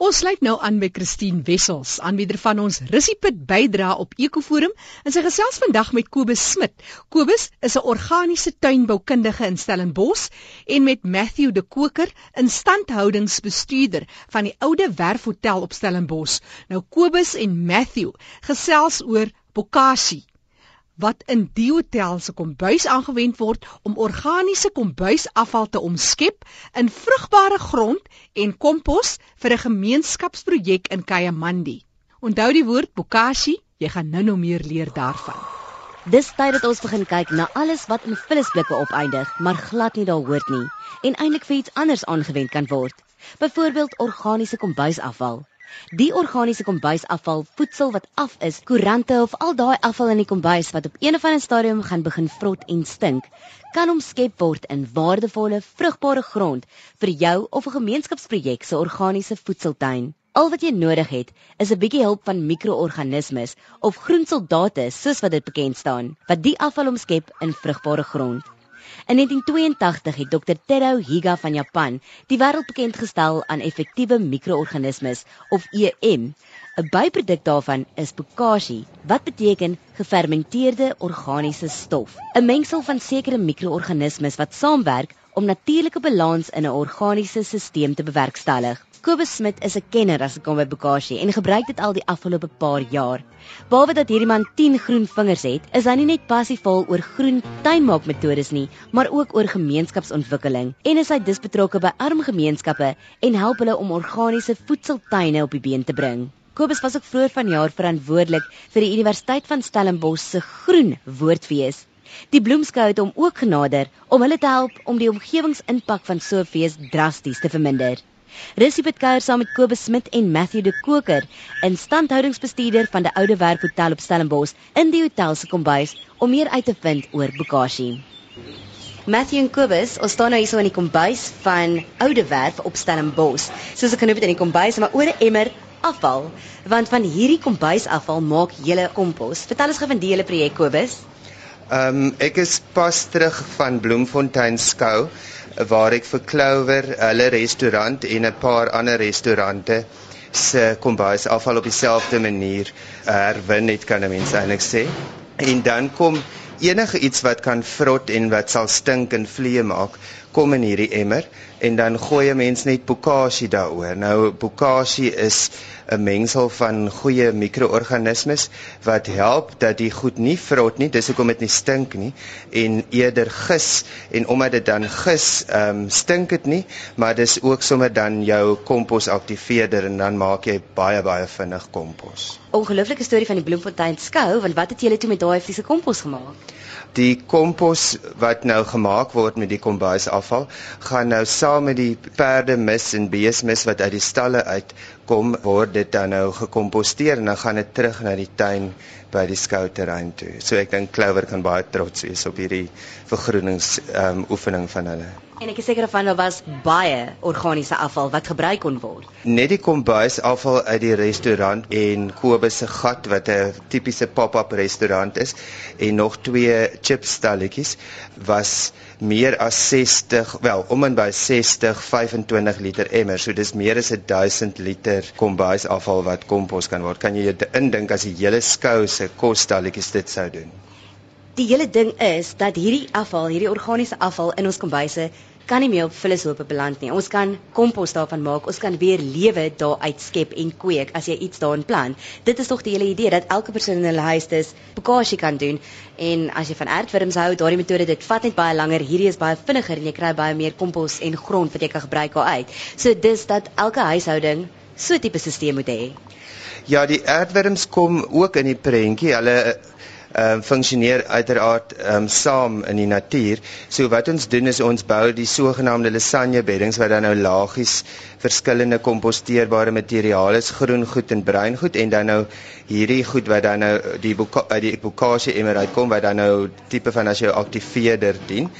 Ons sluit nou aan by Christine Wessels, aanbieder van ons Russiepit bydra op Ekoforum, en sy gesels vandag met Kobus Smit. Kobus is 'n organiese tuinboukundige in Stellenbosch en met Matthew de Koker, instandhoudingsbestuurder van die Oude Werf Hotel op Stellenbosch. Nou Kobus en Matthew gesels oor bokasie wat in die hotel se kombuis aangewend word om organiese kombuisafval te omskep in vrugbare grond en kompos vir 'n gemeenskapsprojek in Kayamandi. Onthou die woord bokashi, jy gaan nou-nou meer leer daarvan. Dis tyd dat ons begin kyk na alles wat in vullisblikke opeindig, maar glad nie daar hoort nie en eintlik vir iets anders aangewend kan word. Byvoorbeeld organiese kombuisafval. Die organiese kombuisafval, voedsel wat af is, koerante of al daai afval in die kombuis wat op een of ander stadium gaan begin vrot en stink, kan omskep word in waardevolle, vrugbare grond vir jou of 'n gemeenskapsprojek se organiese voedseltuin. Al wat jy nodig het, is 'n bietjie hulp van mikroorganismes of groensoldate, soos wat dit bekend staan, wat die afval omskep in vrugbare grond. In 1982 het Dr. Tero Higa van Japan die wêreld bekend gestel aan effektiewe mikroorganismes of EM. 'n Byproduk daarvan is bokashi, wat beteken gefermenteerde organiese stof. 'n Mengsel van sekere mikroorganismes wat saamwerk om natuurlike balans in 'n organiese stelsel te bewerkstellig. Kobus Smit is 'n kenner as dit kom by bokashi en gebruik dit al die afgelope paar jaar. Behalwe dat hierdie man 10 groen vingers het, is hy nie net passievol oor groen tuinmaakmetodes nie, maar ook oor gemeenskapsontwikkeling en is hy dus betrokke by arm gemeenskappe en help hulle om organiese voedseltuine op die been te bring. Kobus was ook vroeër vanjaar verantwoordelik vir die Universiteit van Stellenbosch se groen woordfees. Die bloemskou het hom ook genader om hulle te help om die omgewingsimpak van so 'n fees drasties te verminder. Rissie het kuier saam met Kobus Smit en Matthew de Koker, instandhoudingsbestuurder van die Oude Werf Hotel op Stellenbosch, in die hotel se kombuis om meer uit te vind oor bokashi. Matthew en Kobus, ons staan nou hier so in die kombuis van Oude Werf op Stellenbosch. Soos ek genoem het in die kombuis, maar oor 'n emmer afval, want van hierdie kombuisafval maak julle kompos. Vertel ons gou van die hele projek Kobus. Ehm um, ek is pas terug van Bloemfontein skou waar ek vir Clover, hulle restaurant en 'n paar ander restaurante se kombuis afval op dieselfde manier herwin het kan 'n mens eintlik sê. En dan kom enige iets wat kan vrot en wat sal stink en vliee maak, kom in hierdie emmer en dan gooi 'n mens net bokashi daaroor. Nou bokashi is 'n mengsel van goeie mikroorganismes wat help dat die goed nie vrot nie, dis hoekom dit nie stink nie en eerder gis en omdat dit dan gis, ehm um, stink dit nie, maar dis ook sommer dan jou kompos aktiveerder en dan maak jy baie baie vinnig kompos. Ongelooflike storie van die Bloemfontein skou, want wat het julle toe met daai fisiese kompos gemaak? Die kompos wat nou gemaak word met die kombuisafval gaan nou saam met die perde mis en beesmis wat uit die stalle uitkom word dit dan nou gekomposteer en dan gaan dit terug na die tuin by die skouterrein toe. So ek dink Clover kan baie trots wees op hierdie vergroenings um, oefening van hulle. En ek is seker van daar was baie organiese afval wat gebruik kon word. Net die kombuisafval uit die restaurant en Kobus se gat wat 'n tipiese pop-up restaurant is en nog twee chipstalletjies was meer as 60, wel om en by 60 25 liter emmer. So dis meer as 1000 liter kombuisafval wat kompos kan word. Kan jy dit indink as die hele skou se kosstalletjies dit sou doen? Die hele ding is dat hierdie afval, hierdie organiese afval in ons kombuise kan nie meer op vullishope beland nie. Ons kan kompos daarvan maak. Ons kan weer lewe daar uitskep en kweek as jy iets daarin plant. Dit is tog die hele idee dat elke persoon in hulle huis dis bokasie kan doen. En as jy van aardwurms hou, daardie metode dit vat net baie langer. Hierdie is baie vinniger en jy kry baie meer kompos en grond wat jy kan gebruik daar uit. So dis dat elke huishouding so 'n tipe stelsel moet hê. Ja, die aardwurms kom ook in die prentjie. Hulle ehm um, funksioneer uiteraard ehm um, saam in die natuur. So wat ons doen is ons bou die sogenaamde lasagne beddings wat dan nou lagies verskillende komposteerbare materiale groen goed en bruin goed en dan nou hierdie goed wat dan nou die uit die bokasie emmer uitkom wat dan nou tipe van as jy aktiveerder dien.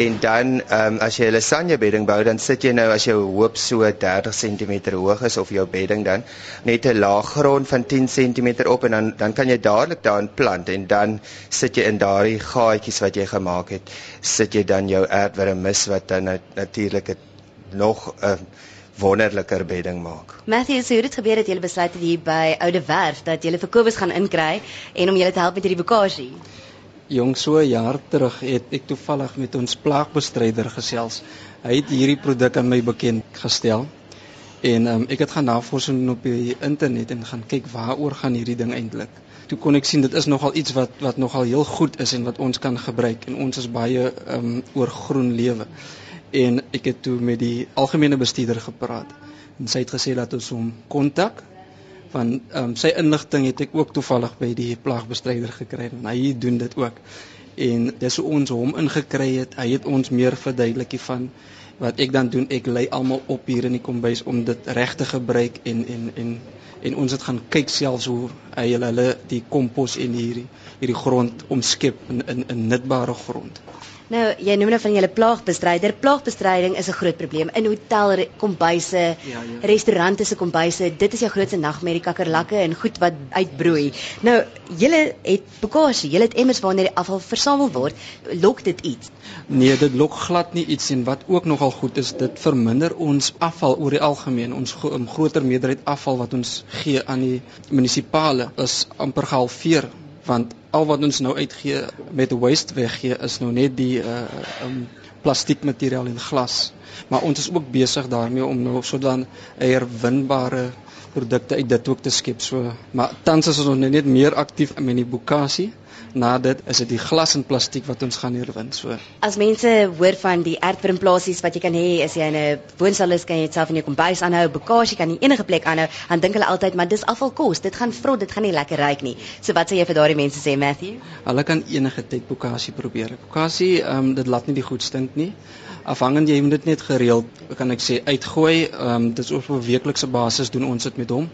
En dan ehm um, as jy 'n lasagne bedding bou, dan sit jy nou as jou hoop so 30 cm hoog is of jou bedding dan net 'n laag grond van 10 cm op en dan dan kan jy dadelik daarin plant en dan sit jy in daardie gaatjies wat jy gemaak het, sit jy dan jou aardwurm mis wat dan natuurlik nog 'n uh, wonderliker bedding maak. Matthew, so hoe het gebeur dat jy besluit het hier by Oude Werf dat jy vir Kobus gaan inkry en om julle te help met hierdie bokasie? Jong so 'n jaar terug het ek toevallig met ons plaagbestryder gesels. Hy het hierdie produk aan my bekend gestel. En um, ek het gaan navorsing op die internet en gaan kyk waaroor gaan hierdie ding eintlik. Toe kon ek sien dit is nogal iets wat wat nogal heel goed is en wat ons kan gebruik en ons is baie um, oor groen lewe en ek het toe met die algemene bestuurder gepraat. En sy het gesê dat ons hom kontak van um, sy inligting het ek ook toevallig by die plaagbestryder gekry en hy doen dit ook. En dis hoe ons hom ingekry het. Hy het ons meer verduidelik van wat ek dan doen ek lei almal op hier in die kombuis om dit reg te gebruik en en en en ons het gaan kyk selfs hoe hy hulle die kompos en hierdie hierdie grond omskep in in 'n nutbare grond. Nou, jy noem nou van julle plaagbestryding. Plaagbestryding is 'n groot probleem in hotel kombuise, ja, ja. restaurante se kombuise. Dit is jou grootste nagmerrie, kakkerlakke en goed wat uitbroei. Nou, julle het bekasie, julle het emmers waarin die afval versamel word. Lok dit iets? Nee, dit lok glad nie iets en wat ook nogal goed is, dit verminder ons afval oor die algemeen. Ons gro groter meerderheid afval wat ons gee aan die munisipale is amper gehalveer want al wat ons nou uitgee met waste weggee is nou net die uh um plastiekmateriaal en glas. Maar ons is ook besig daarmee om nou sodan herwinbare produkte uit dit ook te skep. So, maar tans is ons net meer aktief met die bokasie na dit is dit die glas en plastiek wat ons gaan herwin. So as mense hoor van die aardbrimplasies wat jy kan hê as jy in 'n woonstel is, kan jy dit self in jou kombuis aanhou, bagasie kan jy enige plek aanhou, dan dink hulle altyd maar dis afvalkos, dit gaan vrot, dit gaan nie lekker ruik nie. So wat sê jy vir daardie mense sê Matthew? Hulle kan enige tyd bagasie probeer. Bagasie, ehm um, dit laat nie die goed stink nie. Afhangend jy moet dit net gereeld kan ek sê uitgooi. Ehm um, dit is op 'n weeklikse basis doen ons dit met hom.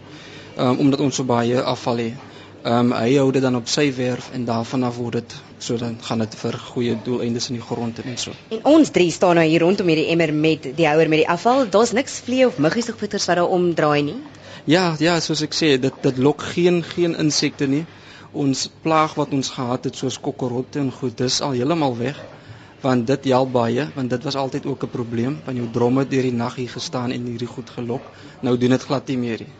Um, omdat ons so baie afval het. Ehm um, hy hou dit dan op sy werf en daarvan af word dit so dan gaan dit vir goeie doeleindes in die grond en so. En ons drie staan nou hier rondom hierdie emmer met die houer met die afval. Daar's niks vlee of muggies of voeters wat daar omdraai nie. Ja, ja, soos ek sê, dit dit lok geen geen insekte nie. Ons plaag wat ons gehad het soos kokkerotte en goed, dis al heeltemal weg want dit help baie want dit was altyd ook 'n probleem van jou dromme deur die nag hier gestaan en hierdie goed gelok. Nou doen dit glad nie meer nie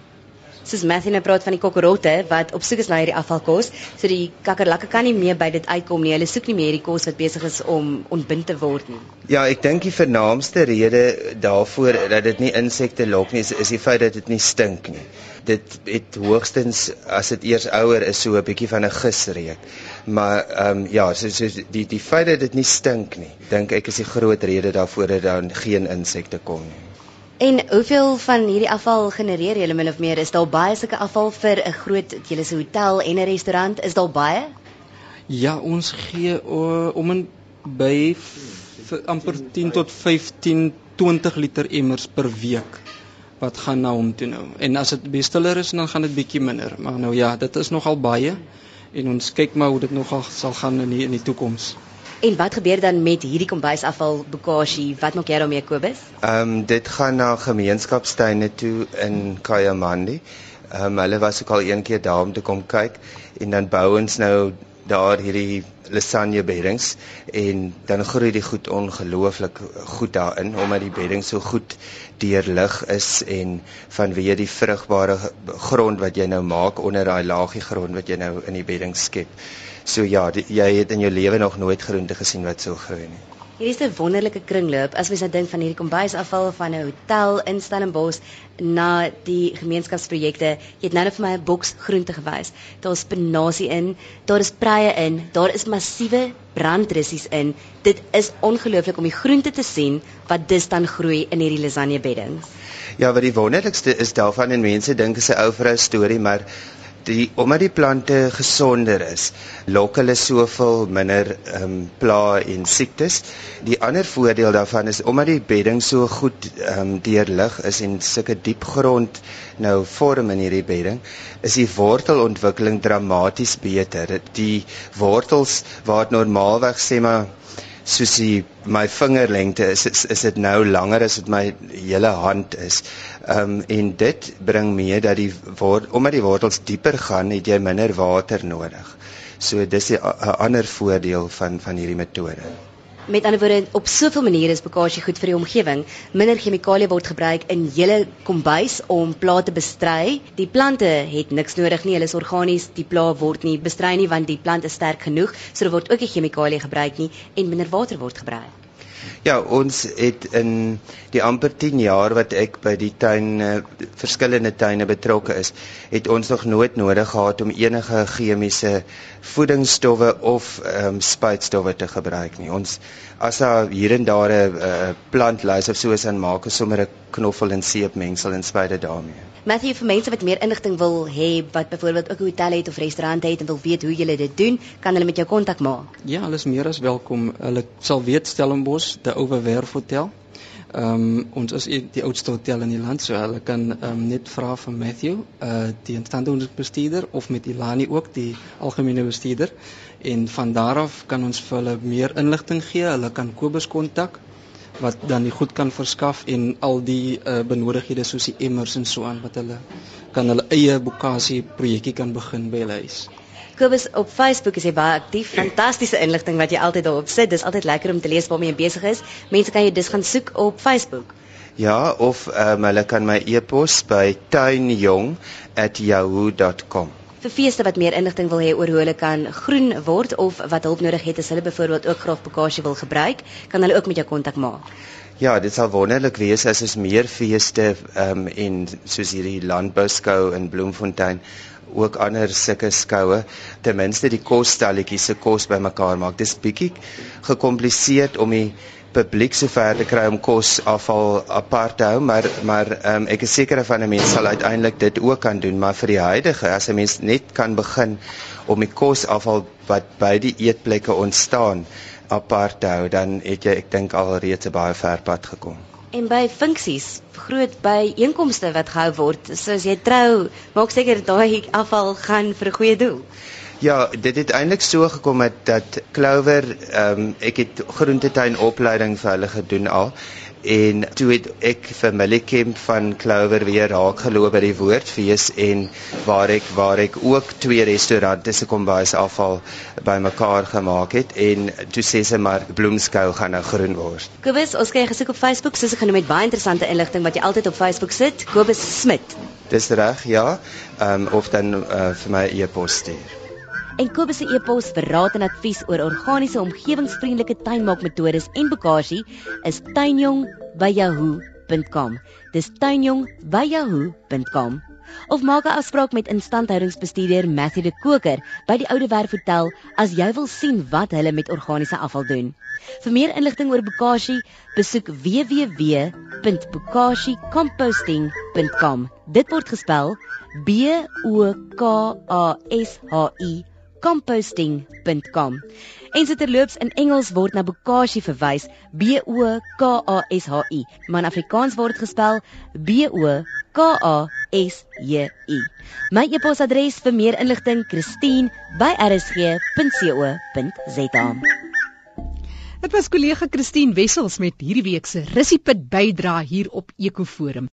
soos Matthew nou praat van die kokkerotte wat op soek is na hierdie afvalkos. So die kakkerlakke kan nie meer by dit uitkom nie. Hulle soek nie meer hierdie kos wat besig is om ontbind te word nie. Ja, ek dink die vernaamste rede daarvoor dat dit nie insekte lok nie is, is die feit dat dit nie stink nie. Dit het hoogstens as dit eers ouer is so 'n bietjie van 'n gisreuk. Maar ehm um, ja, so, so die die feit dat dit nie stink nie, dink ek is die groot rede daarvoor dat daar geen insekte kom nie. En hoeveel van hierdie afval genereer julle min of meer? Is daar baie sulke afval vir 'n groot julle se hotel en 'n restaurant? Is daar baie? Ja, ons gee uh, om en by amper 10 tot 15 20 liter emmers per week wat gaan na hom toe nou. En as dit bestiller is, dan gaan dit bietjie minder, maar nou ja, dit is nogal baie en ons kyk maar hoe dit nogal sal gaan in die, in die toekoms. En wat gebeur dan met hierdie kombuisafval bagasie? Wat maak jy daarmee Kobus? Ehm um, dit gaan na gemeenskapstuine toe in Kayamandi. Ehm um, hulle was ook al een keer daar om te kom kyk en dan bou ons nou daar hierdie lasagne beddings en dan groei die goed ongelooflik goed daarin omdat die bedding so goed deurlig is en vanweë die vrugbare grond wat jy nou maak onder daai laagie grond wat jy nou in die bedding skep. So ja, die, jy het in jou lewe nog nooit groente gesien wat so groei nie. Hier is 'n wonderlike kringloop as mens nou dink van hierdie kombuisafval van 'n hotel in Stellenbosch na die gemeenskapsprojekte. Jy het nou net vir my 'n boks groente gewys. Daar's spinasie in, daar is preie in, daar is massiewe brandrussies in. Dit is ongelooflik om die groente te sien wat dus dan groei in hierdie lasagne beddings. Ja, wat die wonderlikste is daarvan en mense dink is 'n ou vrou storie, maar die omdat die plante gesonder is, lok hulle soveel minder ehm um, pla en siektes. Die ander voordeel daarvan is omdat die bedding so goed ehm um, deurlig is en sulke diep grond nou vorm in hierdie bedding, is die wortelontwikkeling dramaties beter. Die wortels waar normaalweg sê maar soos die my vingerlengte is is, is dit nou langer as dit my hele hand is. Ehm um, en dit bring mee dat die word omdat die wortels dieper gaan, het jy minder water nodig. So dis 'n ander voordeel van van hierdie metode. Met ander woorde, op soveel maniere is bokasie goed vir die omgewing. Minder chemikalieë word gebruik in hele kombuis om plate te bestry. Die plante het niks nodig nie, hulle is organies. Die pla word nie bestry nie want die plant is sterk genoeg, so daar word ook nie chemikalieë gebruik nie en minder water word gebruik. Ja, ons het in die amper 10 jaar wat ek by die tuin uh, verskillende tuine betrokke is, het ons nog nooit nodig gehad om enige chemiese voedingsstowwe of um, spuitstowwe te gebruik nie. Ons as daar hier en daar 'n uh, plant lys of soos aan maak, is sommer 'n knoffel en seep mengsel en spuit dit daarmee. Matthew vir mense wat meer inligting wil hê wat byvoorbeeld ook 'n hotel het of restaurant het en wil weet hoe jy dit doen, kan hulle met jou kontak maak. Ja, hulle is meer as welkom. Hulle sal weet Stellenbosch, die Ouwe Werf Hotel. Ehm um, ons is die oudste hotel in die land, so hulle kan ehm um, net vra vir Matthew, uh die instandhoudingsbestuurder of met Ilani ook die algemene bestuurder en van daar af kan ons vir hulle meer inligting gee. Hulle kan Kobus kontak wat dan die goed kan verskaf en al die uh, benodighede soos die emmers en so aan wat hulle kan hulle eie bokasie projekkie kan begin by hulle huis. Kobus op Facebook is hy baie aktief. Fantastiese inligting wat jy altyd daarop sit. Dis altyd lekker om te lees waarmee jy besig is. Mense kan jy dus gaan soek op Facebook. Ja, of um, hulle kan my e-pos by tuinjong@yahoo.com vir feeste wat meer inligting wil hê oor hoe hulle kan groen word of wat hulp nodig het as hulle byvoorbeeld ook graag bokasie wil gebruik, kan hulle ook met jou kontak maak. Ja, dit sal wonderlik wees as ons meer feeste ehm um, en soos hierdie landbouskou in Bloemfontein ook ander sulke skoue ten minste die kosstalletjies se kos bymekaar maak. Dis bietjie gekompliseerd om die publiek sover te kry om kos afval apart te hou, maar maar um, ek is seker van 'n mens sal uiteindelik dit ook kan doen, maar vir die huidige as 'n mens net kan begin om die kos afval wat by die eetplekke ontstaan apart te hou, dan het jy ek dink al reeds 'n baie ver pad gekom. En by funksies, groot by einkomste wat gehou word, soos jy trou, maak seker daai afval gaan vir 'n goeie doel. Ja, dit het eintlik so gekom met dat Clover, ehm um, ek het groentetuin opleiding vir hulle gedoen al en toe het ek vir Millikem van Clover weer raak geloop by die woordfees en waar ek waar ek ook twee restaurante se kombuis afval bymekaar gemaak het en toe sê sy maar bloemskou gaan nou groen word. Kobus, ons kyk gesoek op Facebook, soos ek genoem het, baie interessante inligting wat jy altyd op Facebook sit. Kobus Smit. Dis reg, ja. Ehm um, of dan uh, vir my e-pos stuur en Kobus se e-pos vir raad en advies oor organiese omgewingsvriendelike tuinmaakmetodes en bokasie is tuinjong@yahoo.com. Dis tuinjong@yahoo.com. Of maak 'n afspraak met instandhoudingsbestuurder Matthew de Koker by die Oude Werf Hotel as jy wil sien wat hulle met organiese afval doen. Vir meer inligting oor bokasie, besoek www.bokasiecomposting.com. Dit word gespel B O K A S H I composting.com. En so terloops in Engels word na bokasie verwys B O K A S H I, maar in Afrikaans word gespel B O K A S J I. My e-posadres vir meer inligting christine@rsg.co.za. Dit was kollega Christine Wessels met hierdie week se Rissiepit bydra hier op Ekoforum.